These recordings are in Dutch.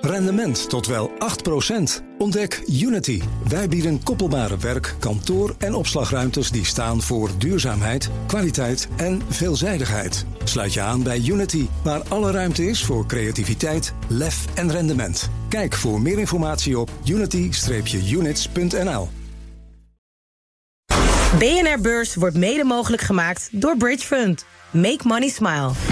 Rendement tot wel 8%. Ontdek Unity. Wij bieden koppelbare werk, kantoor en opslagruimtes die staan voor duurzaamheid, kwaliteit en veelzijdigheid. Sluit je aan bij Unity, waar alle ruimte is voor creativiteit, lef en rendement. Kijk voor meer informatie op unity-units.nl. BNR Beurs wordt mede mogelijk gemaakt door Bridge Fund. Make money smile.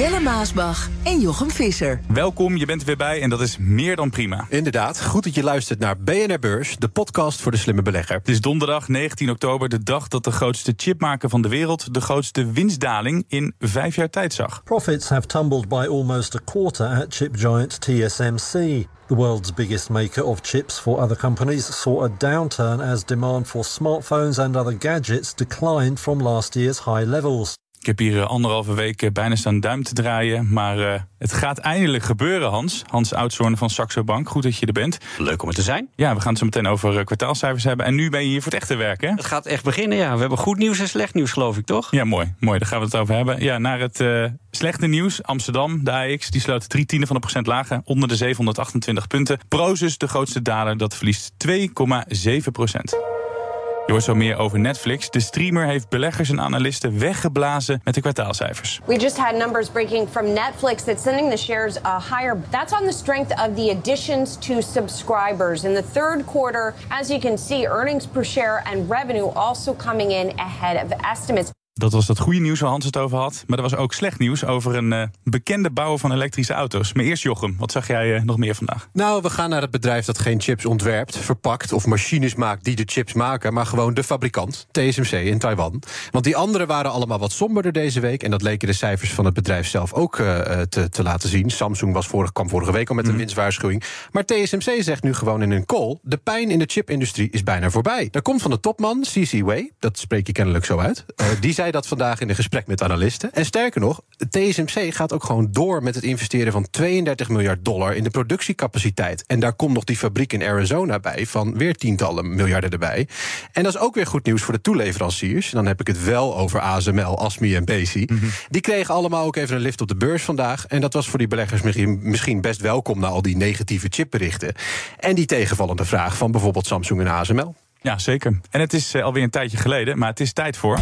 Jelle Maasbach en Jochem Visser. Welkom, je bent er weer bij en dat is meer dan prima. Inderdaad, goed dat je luistert naar BNR Beurs, de podcast voor de slimme belegger. Het is donderdag 19 oktober, de dag dat de grootste chipmaker van de wereld de grootste winstdaling in vijf jaar tijd zag. Profits have tumbled by almost a quarter at chip giant TSMC. The world's biggest maker of chips for other companies saw a downturn as demand for smartphones and other gadgets declined from last year's high levels. Ik heb hier eh, anderhalve week eh, bijna staan duim te draaien. Maar uh, het gaat eindelijk gebeuren, Hans. Hans Oudshoorn van Saxo Bank. Goed dat je er bent. Leuk om er te zijn. Ja, we gaan het zo meteen over kwartaalcijfers hebben. En nu ben je hier voor het echte werk, hè? Het gaat echt beginnen, ja. We hebben goed nieuws en slecht nieuws, geloof ik, toch? Ja, mooi. Mooi, daar gaan we het over hebben. Ja, naar het uh, slechte nieuws. Amsterdam, de AX, die sloot drie tienden van de procent lager. Onder de 728 punten. Prozus, de grootste daler, dat verliest 2,7 procent. Je hoort zo meer over Netflix. De streamer heeft beleggers en analisten weggeblazen met de kwartaalcijfers. We just had numbers breaking from Netflix that's sending the shares uh, higher. That's on the strength of the additions to subscribers. In the third quarter, as you can see, earnings per share and revenue also coming in ahead of estimates. Dat was dat goede nieuws waar Hans het over had. Maar er was ook slecht nieuws over een uh, bekende bouwer van elektrische auto's. Maar eerst Jochem, wat zag jij uh, nog meer vandaag? Nou, we gaan naar het bedrijf dat geen chips ontwerpt, verpakt of machines maakt die de chips maken, maar gewoon de fabrikant, TSMC in Taiwan. Want die anderen waren allemaal wat somberder deze week. En dat leken de cijfers van het bedrijf zelf ook uh, te, te, laten zien. Samsung was vorige, kwam vorige week al met een mm. winstwaarschuwing. Maar TSMC zegt nu gewoon in een call: de pijn in de chipindustrie is bijna voorbij. Daar komt van de topman, CC Wei, dat spreek je kennelijk zo uit. die zei dat vandaag in een gesprek met analisten. En sterker nog, TSMC gaat ook gewoon door met het investeren van 32 miljard dollar in de productiecapaciteit. En daar komt nog die fabriek in Arizona bij van weer tientallen miljarden erbij. En dat is ook weer goed nieuws voor de toeleveranciers. En dan heb ik het wel over ASML, ASMI en Besi. Mm -hmm. Die kregen allemaal ook even een lift op de beurs vandaag. En dat was voor die beleggers misschien best welkom na al die negatieve chipberichten. En die tegenvallende vraag van bijvoorbeeld Samsung en ASML. Ja, zeker. En het is alweer een tijdje geleden, maar het is tijd voor.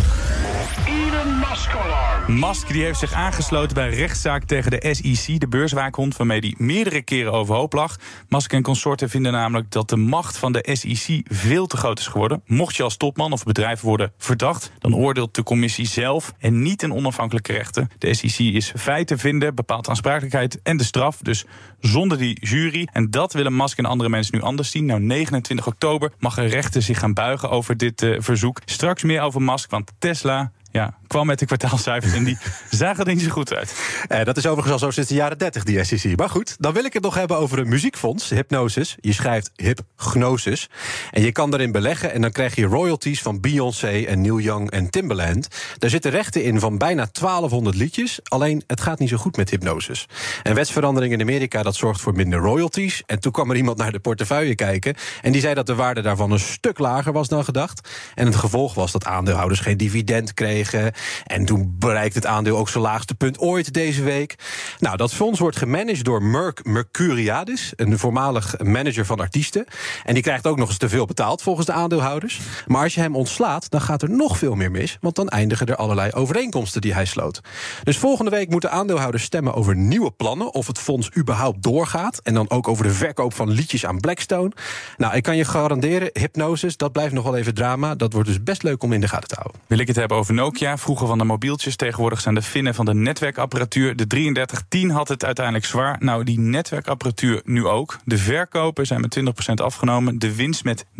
Musk die heeft zich aangesloten bij een rechtszaak tegen de SEC, de beurswaakhond, waarmee hij meerdere keren overhoop lag. Musk en consorten vinden namelijk dat de macht van de SEC veel te groot is geworden. Mocht je als topman of bedrijf worden verdacht, dan oordeelt de commissie zelf en niet een onafhankelijke rechter. De SEC is feiten vinden, bepaalt aansprakelijkheid en de straf, dus zonder die jury. En dat willen Musk en andere mensen nu anders zien. Nou, 29 oktober mag een rechter zich gaan buigen over dit uh, verzoek. Straks meer over Musk, want Tesla ja, kwam met de kwartaalcijfers en die zagen er niet zo goed uit. Eh, dat is overigens al zo sinds de jaren 30, die SEC. Maar goed, dan wil ik het nog hebben over een muziekfonds, Hypnosis. Je schrijft Hypnosis. En je kan daarin beleggen en dan krijg je royalties van Beyoncé en Neil Young en Timbaland. Daar zitten rechten in van bijna 1200 liedjes. Alleen, het gaat niet zo goed met Hypnosis. En wetsverandering in Amerika, dat zorgt voor minder royalties. En toen kwam er iemand naar de portefeuille kijken. En die zei dat de waarde daarvan een stuk lager was dan gedacht. En het gevolg was dat aandeelhouders geen dividend kregen en toen bereikt het aandeel ook zijn laagste punt ooit deze week. Nou, dat fonds wordt gemanaged door Merck Mercuriadis, een voormalig manager van artiesten. En die krijgt ook nog eens te veel betaald volgens de aandeelhouders. Maar als je hem ontslaat, dan gaat er nog veel meer mis. Want dan eindigen er allerlei overeenkomsten die hij sloot. Dus volgende week moeten aandeelhouders stemmen over nieuwe plannen. Of het fonds überhaupt doorgaat. En dan ook over de verkoop van liedjes aan Blackstone. Nou, ik kan je garanderen, hypnosis, dat blijft nog wel even drama. Dat wordt dus best leuk om in de gaten te houden. Wil ik het hebben over Nokia, vroeger van de mobieltjes. Tegenwoordig zijn de Finnen van de netwerkapparatuur. De 3310 had het uiteindelijk zwaar. Nou, die netwerkapparatuur nu ook. De verkopen zijn met 20% afgenomen. De winst met 69%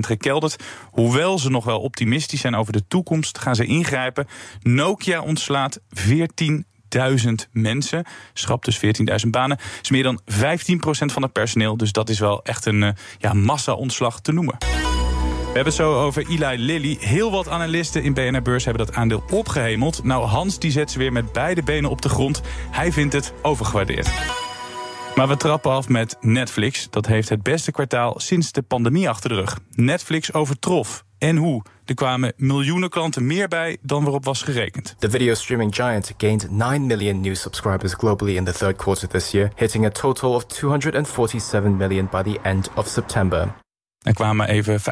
gekelderd. Hoewel ze nog wel optimistisch zijn over de toekomst, gaan ze ingrijpen. Nokia ontslaat 14 1000 mensen. Schrapt dus 14.000 banen. Dat is meer dan 15% van het personeel. Dus dat is wel echt een ja, massa-ontslag te noemen. We hebben het zo over Eli Lilly. Heel wat analisten in BNR Beurs hebben dat aandeel opgehemeld. Nou, Hans die zet ze weer met beide benen op de grond. Hij vindt het overgewaardeerd. Maar we trappen af met Netflix. Dat heeft het beste kwartaal sinds de pandemie achter de rug. Netflix overtrof. En hoe? Er kwamen miljoenen klanten meer bij dan waarop was gerekend. The video streaming giant gained 9 million new subscribers globally in the third quarter this year, hitting a total of 247 million by the end of September. Er kwamen even 50%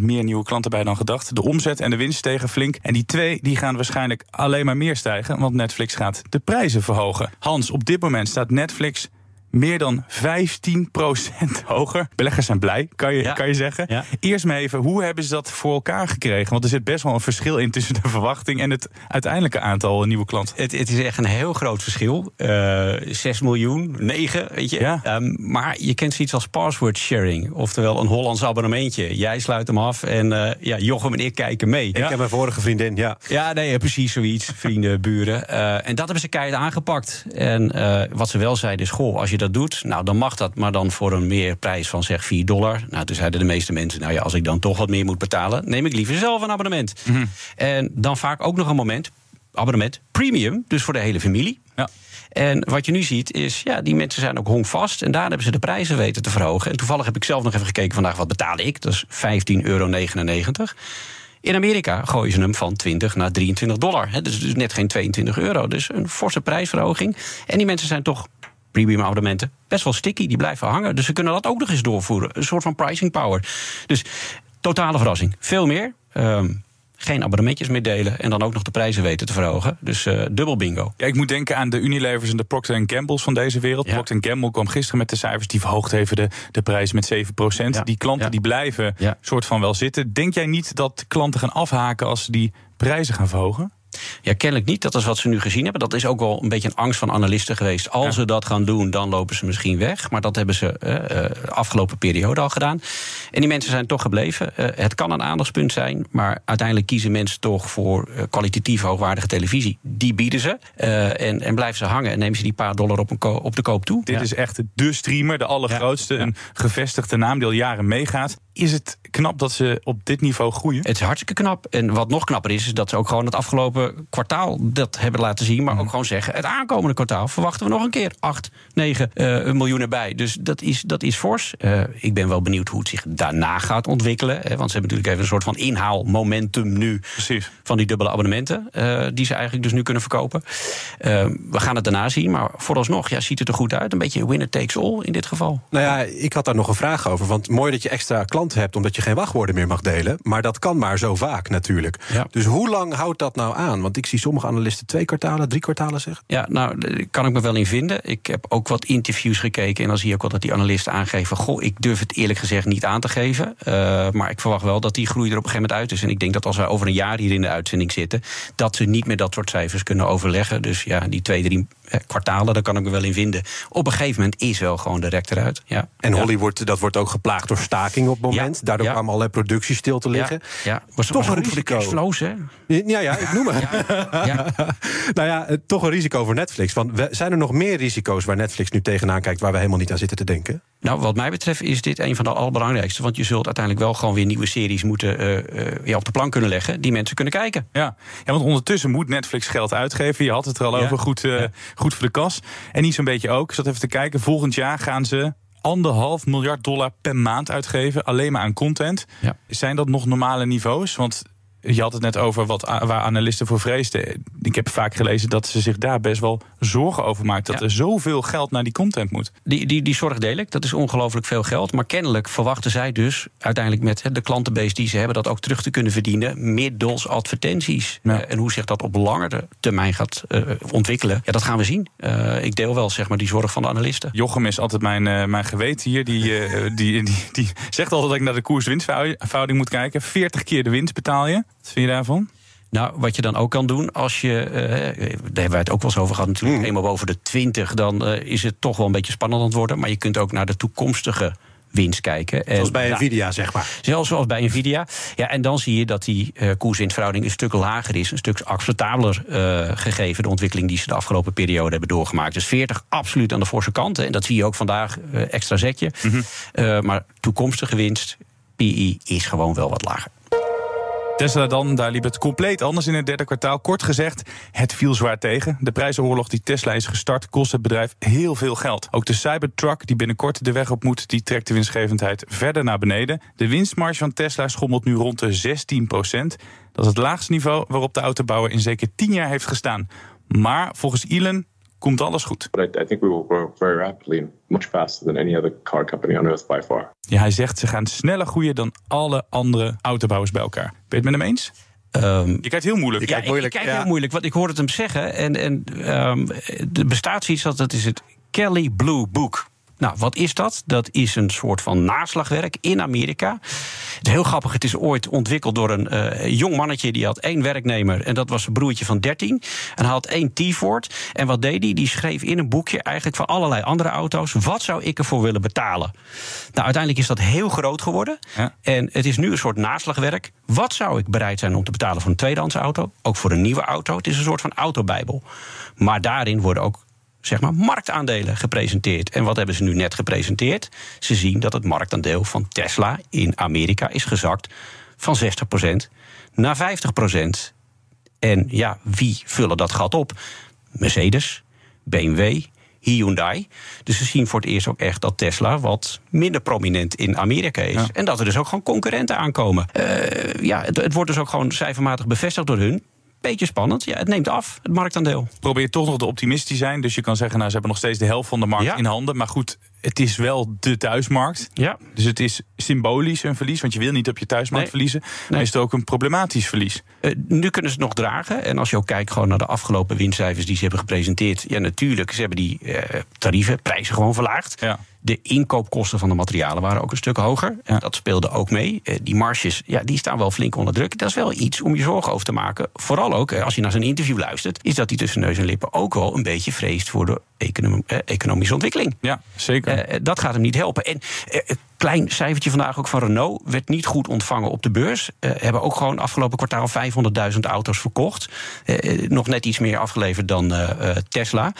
meer nieuwe klanten bij dan gedacht. De omzet en de winst stegen flink. En die twee die gaan waarschijnlijk alleen maar meer stijgen, want Netflix gaat de prijzen verhogen. Hans, op dit moment staat Netflix meer dan 15% hoger. Beleggers zijn blij, kan je, kan je zeggen. Eerst maar even, hoe hebben ze dat voor elkaar gekregen? Want er zit best wel een verschil in tussen de verwachting en het uiteindelijke aantal nieuwe klanten. Het, het is echt een heel groot verschil. Uh, eh, 6 miljoen, 9, weet je. Ja. Um, maar je kent zoiets als password sharing. Oftewel een Hollands abonnementje. Jij sluit hem af en uh, ja, Jochem en ik kijken mee. Ik heb mijn vorige vriendin, ja. Ja, nee, precies zoiets. Vrienden, buren. Uh, en dat hebben ze keihard aangepakt. En wat ze wel zeiden is, goh, als je dat doet, nou dan mag dat, maar dan voor een meer prijs van zeg 4 dollar. Nou, toen zeiden de meeste mensen, nou ja, als ik dan toch wat meer moet betalen, neem ik liever zelf een abonnement. Mhm. En dan vaak ook nog een moment, abonnement premium, dus voor de hele familie. Ja. En wat je nu ziet is, ja, die mensen zijn ook hongvast. En daar hebben ze de prijzen weten te verhogen. En toevallig heb ik zelf nog even gekeken vandaag, wat betaalde ik? Dat is 15,99 euro. In Amerika gooien ze hem van 20 naar 23 dollar. He, dus, dus net geen 22 euro. Dus een forse prijsverhoging. En die mensen zijn toch premium abonnementen best wel sticky. Die blijven hangen. Dus ze kunnen dat ook nog eens doorvoeren. Een soort van pricing power. Dus totale verrassing. Veel meer. Um, geen abonnementjes meer delen en dan ook nog de prijzen weten te verhogen. Dus uh, dubbel bingo. Ja, ik moet denken aan de Unilevers en de Procter Gamble's van deze wereld. Ja. Procter Gamble kwam gisteren met de cijfers die verhoogd even de, de prijs met 7%. Die klanten die blijven soort van wel zitten. Denk jij niet dat klanten gaan afhaken als ze die prijzen gaan verhogen? Ja, kennelijk niet. Dat is wat ze nu gezien hebben. Dat is ook wel een beetje een angst van analisten geweest. Als ze dat gaan doen, dan lopen ze misschien weg. Maar dat hebben ze uh, afgelopen periode al gedaan. En die mensen zijn toch gebleven. Uh, het kan een aandachtspunt zijn, maar uiteindelijk kiezen mensen toch voor kwalitatief hoogwaardige televisie. Die bieden ze. en, en blijven ze hangen en nemen ze die paar dollar op, een op de koop toe. Dit is echt de streamer, de allergrootste. Een gevestigde naam die al jaren meegaat. Is het knap dat ze op dit niveau groeien? Het is hartstikke knap. En wat nog knapper is, is dat ze ook gewoon het afgelopen kwartaal dat hebben laten zien. Maar mhm. ook gewoon zeggen, het aankomende kwartaal verwachten we nog een keer 8, 9 uh, miljoen erbij. Dus dat is, dat is fors. Uh, ik ben wel benieuwd hoe het zich daarna gaat ontwikkelen. Hè, want ze hebben natuurlijk even een soort van inhaalmomentum nu. Precies. Van die dubbele abonnementen. Uh, die ze eigenlijk dus nu kunnen verkopen. we gaan het daarna zien. Maar vooralsnog ja, ziet het er goed uit. Een beetje winner takes all in dit geval. Nou ja, ik had daar nog een vraag over. Want mooi dat je extra klanten hebt omdat je geen wachtwoorden meer mag delen. Maar dat kan maar zo vaak natuurlijk. Dus hoe lang houdt dat nou aan? Want ik zie sommige analisten twee kwartalen, drie kwartalen zeggen. Ja, nou, kan ik me wel in vinden. Ik heb ook wat interviews gekeken en dan zie je ook wel dat die analisten aangeven: Goh, ik durf het eerlijk gezegd niet aan te geven. Uh, maar ik verwacht wel dat die groei er op een gegeven moment uit is. En ik denk dat als we over een jaar hier in de uitzending zitten, dat ze niet meer dat soort cijfers kunnen overleggen. Dus ja, die twee, drie eh, kwartalen, daar kan ik me wel in vinden. Op een gegeven moment is wel gewoon de rek eruit. Ja. En Hollywood, dat wordt ook geplaagd door staking op het moment. Daardoor ja. kwamen allerlei producties stil te liggen. Ja, was toch een risico. Flows, hè? Ja, ja, ik noem het. Ja. nou ja, eh, toch een risico voor Netflix. Want zijn er nog meer risico's waar Netflix nu tegenaan kijkt... waar we helemaal niet aan zitten te denken? Nou, wat mij betreft is dit een van de allerbelangrijkste. Want je zult uiteindelijk wel gewoon weer nieuwe series moeten uh, op de plank kunnen leggen... die mensen kunnen kijken. Ja. ja, want ondertussen moet Netflix geld uitgeven. Je had het er al over, goed, uh, goed voor de kas. En niet zo'n beetje ook. Ik zat even te kijken. Volgend jaar gaan ze anderhalf miljard dollar per maand uitgeven. Alleen maar aan content. Ja. Zijn dat nog normale niveaus? Want je had het net over wat, waar analisten voor vreesden. Ik heb vaak gelezen dat ze zich daar best wel zorgen over maakt. Dat er zoveel geld naar die content moet. Die, die, die zorg deel ik. Dat is ongelooflijk veel geld. Maar kennelijk verwachten zij dus uiteindelijk met de klantenbase die ze hebben... dat ook terug te kunnen verdienen middels advertenties. Uh, en hoe zich dat op langere termijn gaat uh, ontwikkelen, ja, dat gaan we zien. Uh, ik deel wel zeg maar, die zorg van de analisten. Jochem is altijd mijn, mijn geweten hier. Die, die, die, die, zegt altijd dat ik naar de koers-winstverhouding moet kijken. 40 keer de winst betaal je. Wat vind je daarvan? Nou, wat je dan ook kan doen, als je, uh, daar hebben wij het ook wel eens over gehad natuurlijk, mm. eenmaal boven de 20, dan uh, is het toch wel een beetje spannend aan het worden. Maar je kunt ook naar de toekomstige winst kijken. Zoals bij Nvidia, zeg maar. Zelfs zoals bij Nvidia. Ja, en dan zie je dat die uh, koerswinstverhouding een stuk lager is, een stuk acceptabeler uh, gegeven de ontwikkeling die ze de afgelopen periode hebben doorgemaakt. Dus 40 absoluut aan de forse kant. En dat zie je ook vandaag, uh, extra zetje. Mm -hmm. maar toekomstige winst, PI, is gewoon wel wat lager. Tesla dan, daar liep het compleet anders in het derde kwartaal. Kort gezegd, het viel zwaar tegen. De prijzenoorlog die Tesla is gestart kost het bedrijf heel veel geld. Ook de Cybertruck die binnenkort de weg op moet, die trekt de winstgevendheid verder naar beneden. De winstmarge van Tesla schommelt nu rond de 16 procent. Dat is het laagste niveau waarop de autobouwer in zeker 10 jaar heeft gestaan. Maar volgens Elon komt alles goed. But I, I think we will grow very rapidly and much faster than any other car company on earth by far. Ja, hij zegt ze gaan sneller groeien dan alle andere autobouwers bij elkaar. Ben je het met hem eens? Ehm, je kijkt heel moeilijk. ja, ik, ik kijk heel moeilijk, want ik hoorde het hem zeggen. En, en um, er bestaat zoiets dat dat is het Kelly Blue Book. Nou, wat is dat? Dat is een soort van naslagwerk in Amerika. Het is heel grappig, het is ooit ontwikkeld door een uh, jong mannetje... die had één werknemer en dat was een broertje van 13. En hij had één T-Ford. En wat deed hij? Die schreef in een boekje eigenlijk van allerlei andere auto's... wat zou ik ervoor willen betalen? Nou, uiteindelijk is dat heel groot geworden. Ja. En het is nu een soort naslagwerk. Wat zou ik bereid zijn om te betalen voor een tweedehands auto? Ook voor een nieuwe auto. Het is een soort van autobijbel. Maar daarin worden ook zeg maar, marktaandelen gepresenteerd. En wat hebben ze nu net gepresenteerd? Ze zien dat het marktaandeel van Tesla in Amerika is gezakt van 60% naar 50%. En ja, wie vullen dat gat op? Mercedes, BMW, Hyundai. Dus ze zien voor het eerst ook echt dat Tesla wat minder prominent in Amerika is. Ja. En dat er dus ook gewoon concurrenten aankomen. Uh, ja, het, het, wordt dus ook gewoon cijfermatig bevestigd door hun beetje spannend. Ja, het neemt af, het marktaandeel. Probeer toch nog de optimist te zijn. Dus je kan zeggen, nou, ze hebben nog steeds de helft van de markt ja. in handen. Maar goed, het is wel de thuismarkt. Ja. Dus het is symbolisch een verlies. Want je wil niet op je thuismarkt nee. verliezen. Maar nee. is het ook een problematisch verlies. Uh, nu kunnen ze het nog dragen. En als je ook kijkt gewoon naar de afgelopen winstcijfers die ze hebben gepresenteerd. Ja, natuurlijk, ze hebben die uh, tarieven, prijzen gewoon verlaagd. Ja. De inkoopkosten van de materialen waren ook een stuk hoger. Ja. Dat speelde ook mee. Uh, die marges ja, die staan wel flink onder druk. Dat is wel iets om je zorgen over te maken. Vooral ook als je naar zijn interview luistert, is dat hij tussen neus en lippen ook wel een beetje vreest voor de eh, economische ontwikkeling. Ja, zeker. Dat gaat hem niet helpen. En klein cijfertje vandaag ook van Renault werd niet goed ontvangen op de beurs. hebben ook gewoon afgelopen kwartaal 500.000 auto's verkocht. nog net iets meer afgeleverd dan Tesla.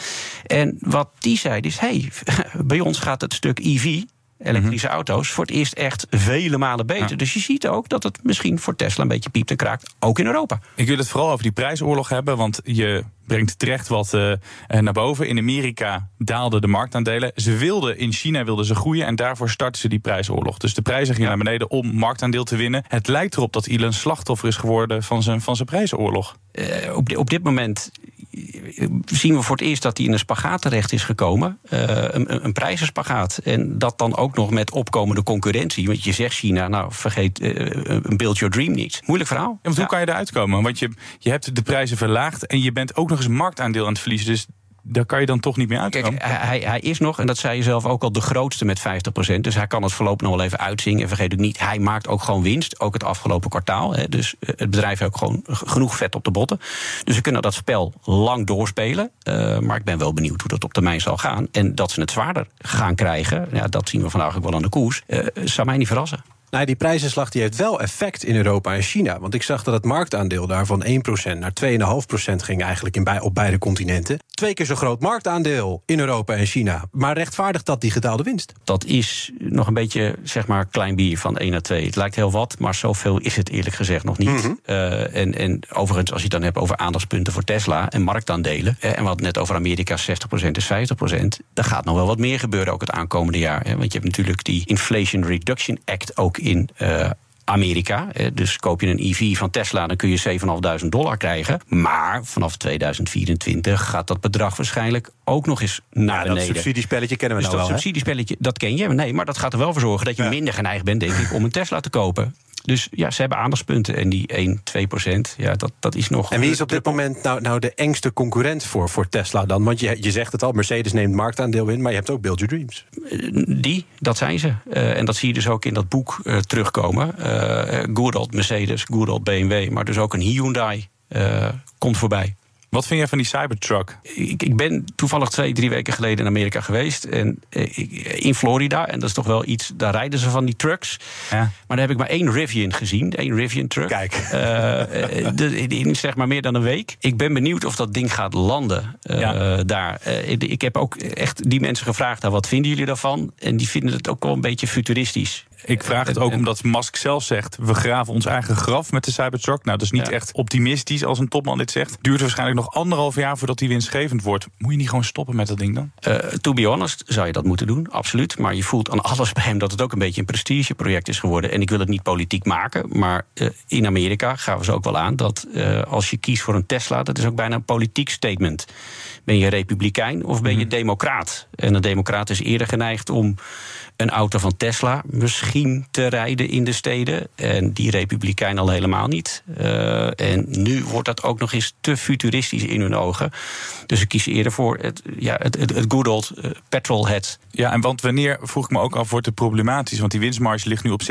En wat die zei is: hey, bij ons gaat het stuk EV elektrische mm -hmm. auto's voor het eerst echt vele malen beter. Ja. Dus je ziet ook dat het misschien voor Tesla een beetje piept en kraakt, ook in Europa. Ik wil het vooral over die prijsoorlog hebben, want je brengt terecht wat uh, naar boven. In Amerika daalden de marktaandelen. Ze wilden in China wilden ze groeien en daarvoor startten ze die prijsoorlog. Dus de prijzen gingen ja. naar beneden om marktaandeel te winnen. Het lijkt erop dat Elon slachtoffer is geworden van zijn, van zijn prijsoorlog. Uh, op, op dit moment zien we voor het eerst dat hij in een spagaat terecht is gekomen. Uh, een, een prijzenspagaat. En dat dan ook nog met opkomende concurrentie. Want je zegt China, nou vergeet uh, een build your dream niet. Moeilijk verhaal. Ja, want hoe ja. kan je eruit komen? Want je, je hebt de prijzen verlaagd en je bent ook nog eens marktaandeel aan het verliezen. Dus daar kan je dan toch niet meer uitkomen. Kijk, hij, hij is nog, en dat zei je zelf ook al, de grootste met 50%. Dus hij kan het voorlopig nog wel even uitzingen. En vergeet ook niet, hij maakt ook gewoon winst. Ook het afgelopen kwartaal. Hè. Dus het bedrijf heeft ook gewoon genoeg vet op de botten. Dus we kunnen dat spel lang doorspelen. Uh, maar ik ben wel benieuwd hoe dat op termijn zal gaan. En dat ze het zwaarder gaan krijgen, ja, dat zien we vandaag ook wel aan de koers. Uh, zou mij niet verrassen. Nou, die prijzenslag die heeft wel effect in Europa en China. Want ik zag dat het marktaandeel daar van 1% naar 2,5% ging eigenlijk in bij, op beide continenten. Twee keer zo groot marktaandeel in Europa en China. Maar rechtvaardigt dat die gedaalde winst? Dat is nog een beetje, zeg maar, klein bier van 1 naar 2. Het lijkt heel wat, maar zoveel is het eerlijk gezegd nog niet. Mm -hmm. uh, en, en overigens, als je het dan hebt over aandachtspunten voor Tesla en marktaandelen... en we hadden net over Amerika 60% is 50%... dan gaat nog wel wat meer gebeuren ook het aankomende jaar. Hè? Want je hebt natuurlijk die Inflation Reduction Act ook in uh, Amerika. Dus koop je een EV van Tesla, dan kun je 7.500 dollar krijgen. Maar vanaf 2024 gaat dat bedrag waarschijnlijk ook nog eens naar ja, beneden. Dat subsidiespelletje kennen we dus nou dat wel. subsidiespelletje, dat ken je. Nee, maar dat gaat er wel voor zorgen dat je ja. minder geneigd bent, denk ik, om een Tesla te kopen. Dus ja, ze hebben aandachtspunten. En die 1, 2 procent, ja, dat, dat is nog... En wie is op dit moment nou, nou de engste concurrent voor, voor Tesla dan? Want je, je zegt het al, Mercedes neemt marktaandeel in... maar je hebt ook Build Your Dreams. Die, dat zijn ze. Uh, en dat zie je dus ook in dat boek uh, terugkomen. Uh, good old Mercedes, good old BMW... maar dus ook een Hyundai komt voorbij. Wat vind jij van die Cybertruck? Ik, ik, ben toevallig twee, drie weken geleden in Amerika geweest. En, in Florida. En dat is toch wel iets. Daar rijden ze van die trucks. Ja. Maar daar heb ik maar één Rivian gezien. Één Rivian truck. Kijk. Uh, de, in zeg maar meer dan een week. Ik ben benieuwd of dat ding gaat landen uh, ja. daar. Uh, ik heb ook echt die mensen gevraagd. Nou, wat vinden jullie daarvan? En die vinden het ook wel een beetje futuristisch. Ik vraag het ook omdat Musk zelf zegt... we graven ons eigen graf met de Cybertruck. Nou, dat is niet Ja. echt optimistisch als een topman dit zegt. Duurt waarschijnlijk nog anderhalf jaar voordat hij winstgevend wordt. Moet je niet gewoon stoppen met dat ding dan? Eh, to be honest, zou je dat moeten doen, absoluut. Maar je voelt aan alles bij hem dat het ook een beetje een prestigeproject is geworden. En ik wil het niet politiek maken, maar eh, in Amerika gaven ze ook wel aan dat eh, als je kiest voor een Tesla, dat is ook bijna een politiek statement. Ben je republikein of ben je democraat? En een democraat is eerder geneigd om een auto van Tesla misschien te rijden in de steden. En die republikein al helemaal niet. Eh, en nu wordt dat ook nog eens te futuristisch in hun ogen. Dus ze kiezen eerder voor het, ja, het, het, het good old eh, petrolhead. Ja, en want wanneer, vroeg ik me ook af, wordt het problematisch? Want die winstmarge ligt nu op 16%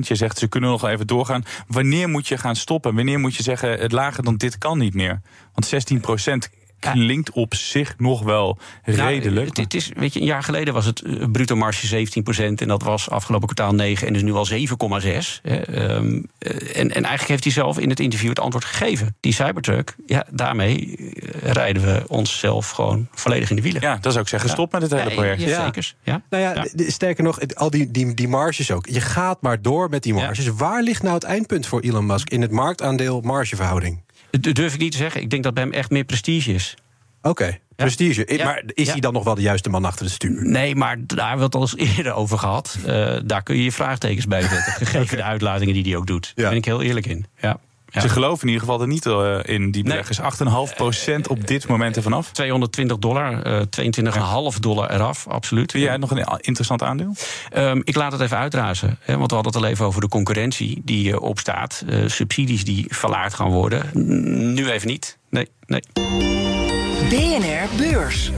Je zegt, ze kunnen nog even doorgaan. Wanneer moet je gaan stoppen? Wanneer moet je zeggen, het lager dan dit kan niet meer? Want 16 klinkt op zich nog wel redelijk. Nou, het, het is, weet je, een jaar geleden was het eh, bruto marge 17% en dat was afgelopen kwartaal 9 en is nu al 7,6. hè. Ehm, eh, en, en eigenlijk heeft hij zelf in het interview het antwoord gegeven. Die Cybertruck, ja, daarmee eh, rijden we onszelf gewoon volledig in de wielen. Ja, dat zou ik zeggen, stop met het hele project. ja, Zekers, ja. Nou ja, sterker nog, al die, die, die marges ook. Je gaat maar door met die marges. Waar ligt nou het eindpunt voor Elon Musk in het marktaandeel margeverhouding? Dat durf ik niet te zeggen. Ik denk dat bij hem echt meer prestige is. Oké, prestige. Ja. Maar is Ja. hij dan nog wel de juiste man achter het stuur? Nee, maar daar hebben we het al eens eerder over gehad. Eh, daar kun je je vraagtekens bij zetten. Gegeven de uitlatingen die hij ook doet. Daar ben ik heel eerlijk in. Ja. Ja. Ze geloven in ieder geval er niet eh, in, die beleggers. 8,5% op dit moment ervan af. 220 dollar, eh 22,5 dollar eraf, absoluut. Vind jij nog een interessant aandeel? Ehm, ik laat het even uitrazen. Hè, want we hadden het al even over de concurrentie die eh, opstaat. Eh, subsidies die verlaagd gaan worden. N- Nu even niet. Nee, nee. BNR Beurs.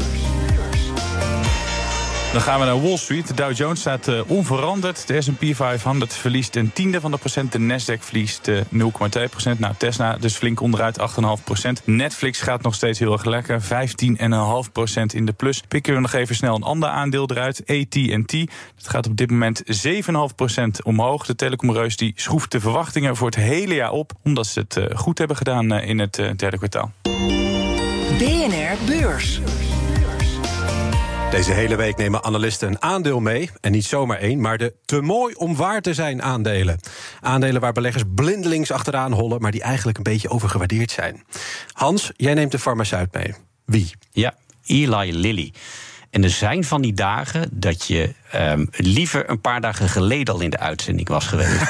Dan gaan we naar Wall Street. De Dow Jones staat eh, onveranderd. De S&P 500 verliest een tiende van de procent. De Nasdaq verliest eh, 0,2 procent. Nou, Tesla dus flink onderuit, 8,5 procent. Netflix gaat nog steeds heel erg lekker. 15,5 procent in de plus. Pikken we nog even snel een ander aandeel eruit. AT&T. Dat gaat op dit moment 7,5 procent omhoog. De telecomreus die schroeft de verwachtingen voor het hele jaar op. Omdat ze het eh, goed hebben gedaan eh, in het eh, derde kwartaal. BNR Beurs. Deze hele week nemen analisten een aandeel mee. En niet zomaar één, maar de te mooi om waar te zijn aandelen. Aandelen waar beleggers blindelings achteraan hollen, maar die eigenlijk een beetje overgewaardeerd zijn. Hans, jij neemt de farmaceut mee. Wie? Ja, Eli Lilly. En er zijn van die dagen dat je ehm, liever een paar dagen geleden al in de uitzending was geweest.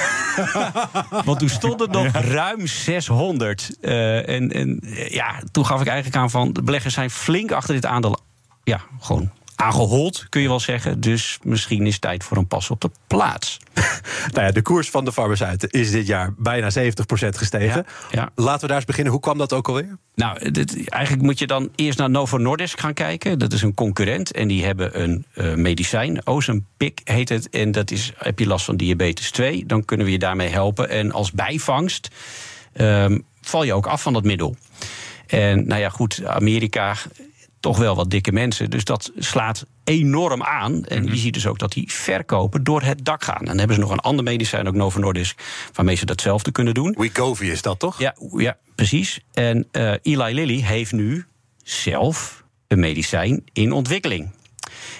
Want toen stond het nog ruim 600. Eh, en en ja, toen gaf ik eigenlijk aan van... de beleggers zijn flink achter dit aandeel ja, gewoon aangehold, kun je wel zeggen. Dus misschien is het tijd voor een pas op de plaats. Nou ja, de koers van de farmaceuten is dit jaar bijna 70% gestegen. Ja, ja. Laten we daar eens beginnen. Hoe kwam dat ook alweer? Nou, dit, eigenlijk moet je dan eerst naar Novo Nordisk gaan kijken. Dat is een concurrent en die hebben een eh, medicijn. Ozempic heet het. En dat is, heb je last van diabetes 2, dan kunnen we je daarmee helpen. En als bijvangst ehm, val je ook af van dat middel. En nou ja, goed, Amerika toch wel wat dikke mensen. Dus dat slaat enorm aan. En je ziet dus ook dat die verkopen door het dak gaan. En dan hebben ze nog een ander medicijn, ook Novo Nordisk... waarmee ze datzelfde kunnen doen. Wegovy is dat toch? Ja, ja precies. En eh, Eli Lilly heeft nu zelf een medicijn in ontwikkeling.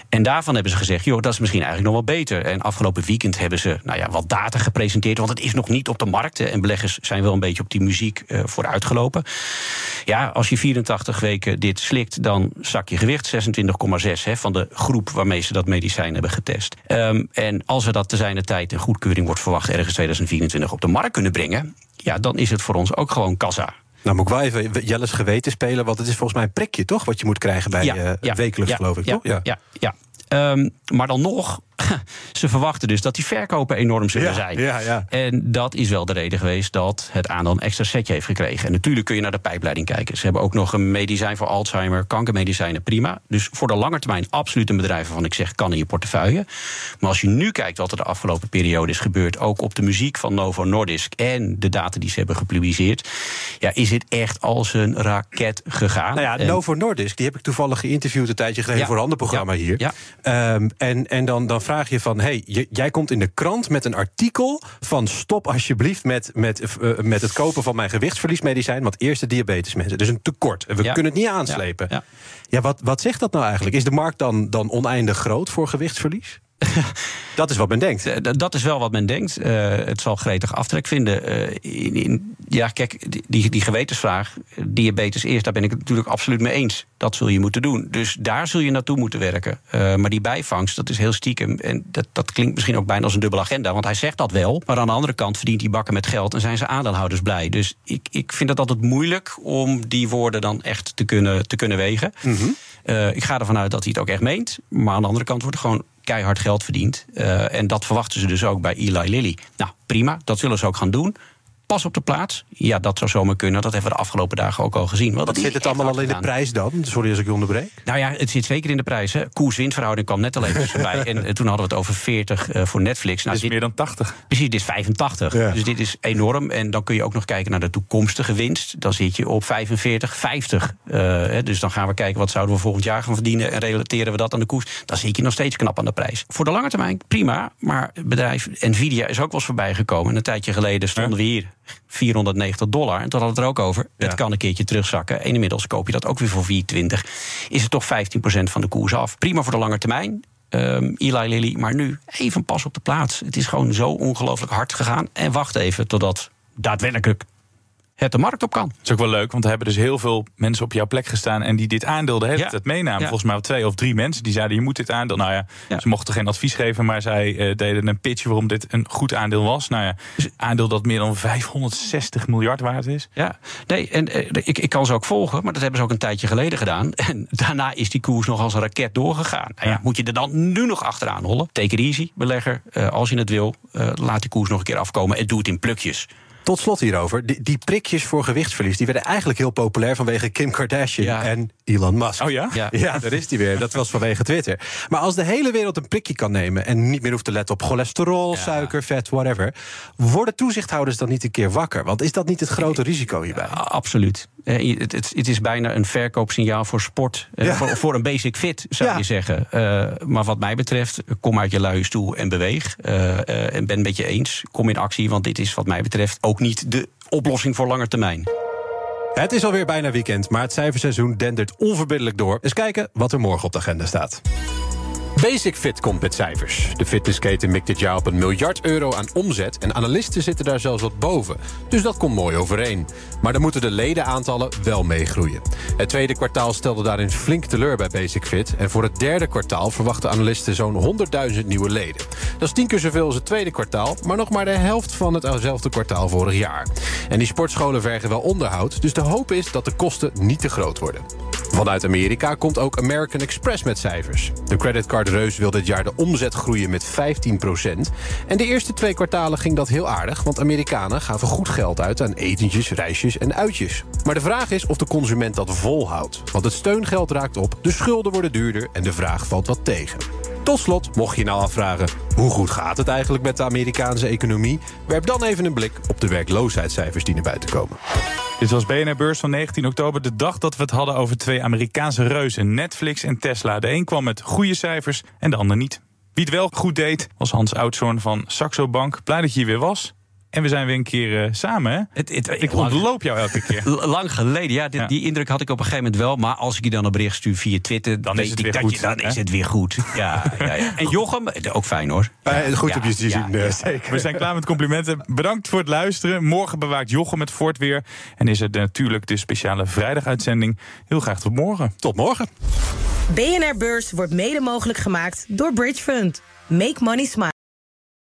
En daarvan hebben ze gezegd, joh, dat is misschien eigenlijk nog wel beter. En afgelopen weekend hebben ze nou ja, wat data gepresenteerd... want het is nog niet op de markt. En beleggers zijn wel een beetje op die muziek eh, vooruitgelopen. Ja, als je 84 weken dit slikt, dan zak je gewicht 26,6... hè, van de groep waarmee ze dat medicijn hebben getest. Ehm, en als we dat te zijner tijd een goedkeuring wordt verwacht... ergens 2024 op de markt kunnen brengen... ja, dan is het voor ons ook gewoon kassa. Nou moet ik wel even Jelle's geweten spelen... want het is volgens mij een prikje, toch? Wat je moet krijgen bij eh, wekelijks, ja, geloof ik, ja, toch? Ja, ja. Ehm, maar dan nog, ze verwachten dus dat die verkopen enorm zullen Ja, zijn. ja, ja. En dat is wel de reden geweest dat het aandeel een extra setje heeft gekregen. En natuurlijk kun je naar de pijpleiding kijken. Ze hebben ook nog een medicijn voor Alzheimer, kankermedicijnen, prima. Dus voor de lange termijn absoluut een bedrijf waarvan ik zeg kan in je portefeuille. Maar als je nu kijkt wat er de afgelopen periode is gebeurd, ook op de muziek van Novo Nordisk en de data die ze hebben gepubliceerd, ja, is het echt als een raket gegaan. Nou ja, En- Novo Nordisk, die heb ik toevallig geïnterviewd een tijdje geleden voor een ander programma hier. Ja. Ehm, en en dan, dan vraag je van, hey, jij komt in de krant met een artikel van stop alsjeblieft met, met, eh, met het kopen van mijn gewichtsverliesmedicijn, want eerst de diabetesmensen. Dus een tekort. En we Ja. kunnen het niet aanslepen. Ja, Ja, ja. wat, wat zegt dat nou eigenlijk? Is de markt dan, dan oneindig groot voor gewichtsverlies? dat is wat men denkt. Eh, dat is wel wat men denkt. Eh, het zal gretig aftrek vinden. Eh, in, in- ja, kijk, die, die gewetensvraag, diabetes eerst, daar ben ik het natuurlijk absoluut mee eens. Dat zul je moeten doen. Dus daar zul je naartoe moeten werken. Maar die bijvangst, dat is heel stiekem. En dat, dat klinkt misschien ook bijna als een dubbele agenda. Want hij zegt dat wel. Maar aan de andere kant verdient hij bakken met geld en zijn zijn aandeelhouders blij. Dus ik, ik vind het altijd moeilijk om die woorden dan echt te kunnen, te kunnen wegen. Eh, ik ga ervan uit dat hij het ook echt meent. Maar aan de andere kant wordt er gewoon keihard geld verdiend. Eh, en dat verwachten ze dus ook bij Eli Lilly. Nou, prima, dat zullen ze ook gaan doen. Pas op de plaats. Ja, dat zou zomaar kunnen. Dat hebben we de afgelopen dagen ook al gezien. Want dat zit het allemaal al in de prijs dan? Sorry als ik je onderbreek. Nou ja, het zit zeker in de prijs. hè. Koers-winstverhouding kwam net al even tussenbij. En eh, toen hadden we het over 40 eh, voor Netflix. Nou, is meer dan 80. Precies, dit is 85. Ja. Dus dit is enorm. En dan kun je ook nog kijken naar de toekomstige winst. Dan zit je op 45, 50. Eh, hè, dus dan gaan we kijken wat zouden we volgend jaar gaan verdienen. En relateren we dat aan de koers. Dan zit je nog steeds knap aan de prijs. Voor de lange termijn prima. Maar het bedrijf Nvidia is ook wel eens voorbij gekomen. En een tijdje geleden stonden we hier 490 dollar. En toen hadden we het er ook over. Het kan een keertje terugzakken. En inmiddels koop je dat ook weer voor 420. Is het toch 15% van de koers af. Prima voor de lange termijn. Ehm Eli Lilly, maar nu even pas op de plaats. Het is gewoon zo ongelooflijk hard gegaan. En wacht even totdat daadwerkelijk het de markt op kan. Dat is ook wel leuk, want er hebben dus heel veel mensen op jouw plek gestaan... en die dit aandeel de hele Ja. tijd meenamen. Ja. Volgens mij twee of drie mensen die zeiden... je moet dit aandeel... Nou ja, ze mochten geen advies geven... maar zij eh, deden een pitch waarom dit een goed aandeel was. Nou ja, een aandeel dat meer dan 560 miljard waard is. Ja, nee, en eh, ik, ik kan ze ook volgen, maar dat hebben ze ook een tijdje geleden gedaan. En daarna is die koers nog als een raket doorgegaan. Nou ja, moet je er dan nu nog achteraan hollen? Take it easy, belegger. Eh, als je het wil, laat die koers nog een keer afkomen en doe het in plukjes. Tot slot hierover. Die, die prikjes voor gewichtsverlies die werden eigenlijk heel populair vanwege Kim Kardashian en Elon Musk. Oh ja? Ja. Ja, daar is die weer. Dat was vanwege Twitter. Maar als de hele wereld een prikje kan nemen en niet meer hoeft te letten op cholesterol, suiker, vet, whatever, worden toezichthouders dan niet een keer wakker? Want is dat niet het grote risico hierbij? Absoluut. Het, het, het is bijna een verkoopsignaal voor sport. eh, Ja. Voor, voor een basic fit, zou Ja. je zeggen. Eh, maar wat mij betreft, kom uit je luie stoel en beweeg. Eh, en ben met je eens. Kom in actie, want dit is wat mij betreft ook niet de oplossing voor lange termijn. Het is alweer bijna weekend, maar het cijferseizoen dendert onverbiddelijk door. Eens kijken wat er morgen op de agenda staat. Basic Fit komt met cijfers. De fitnessketen mikt dit jaar op een miljard euro aan omzet... en analisten zitten daar zelfs wat boven. Dus dat komt mooi overeen. Maar dan moeten de ledenaantallen wel meegroeien. Het tweede kwartaal stelde daarin flink teleur bij Basic Fit... en voor het derde kwartaal verwachten analisten zo'n 100.000 nieuwe leden. Dat is tien keer zoveel als het tweede kwartaal... maar nog maar de helft van hetzelfde kwartaal vorig jaar. En die sportscholen vergen wel onderhoud... dus de hoop is dat de kosten niet te groot worden. Vanuit Amerika komt ook American Express met cijfers. De creditcardreus wil dit jaar de omzet groeien met 15% En de eerste twee kwartalen ging dat heel aardig... want Amerikanen gaven goed geld uit aan etentjes, reisjes en uitjes. Maar de vraag is of de consument dat volhoudt. Want het steungeld raakt op, de schulden worden duurder... en de vraag valt wat tegen. Tot slot, mocht je nou afvragen... hoe goed gaat het eigenlijk met de Amerikaanse economie... werp dan even een blik op de werkloosheidscijfers die naar buiten komen. Dit was BNR Beurs van 19 oktober, de dag dat we het hadden over twee Amerikaanse reuzen, Netflix en Tesla. De een kwam met goede cijfers en de ander niet. Wie het wel goed deed, was Hans Oudshoorn van Saxo Bank. Blij dat je hier weer was. En we zijn weer een keer eh, samen, hè? Het, het, Ik ontloop jou elke keer. Lang geleden, ja, dit- Ja. Die indruk had ik op een gegeven moment wel. Maar als ik je dan een bericht stuur via Twitter... Dan weet is het ik weer dat goed, je- dan hè? is het weer goed. Ja, ja, ja. En Jochem, eh, ook fijn hoor. Goed Ja, om je te ja, zien, eh, ja. zeker. We zijn klaar met complimenten. Bedankt voor het luisteren. Morgen bewaakt Jochem het fort weer. En is het natuurlijk de speciale vrijdaguitzending. Heel graag tot morgen. Tot morgen. BNR Beurs wordt mede mogelijk gemaakt door Bridge Fund. Make money smile.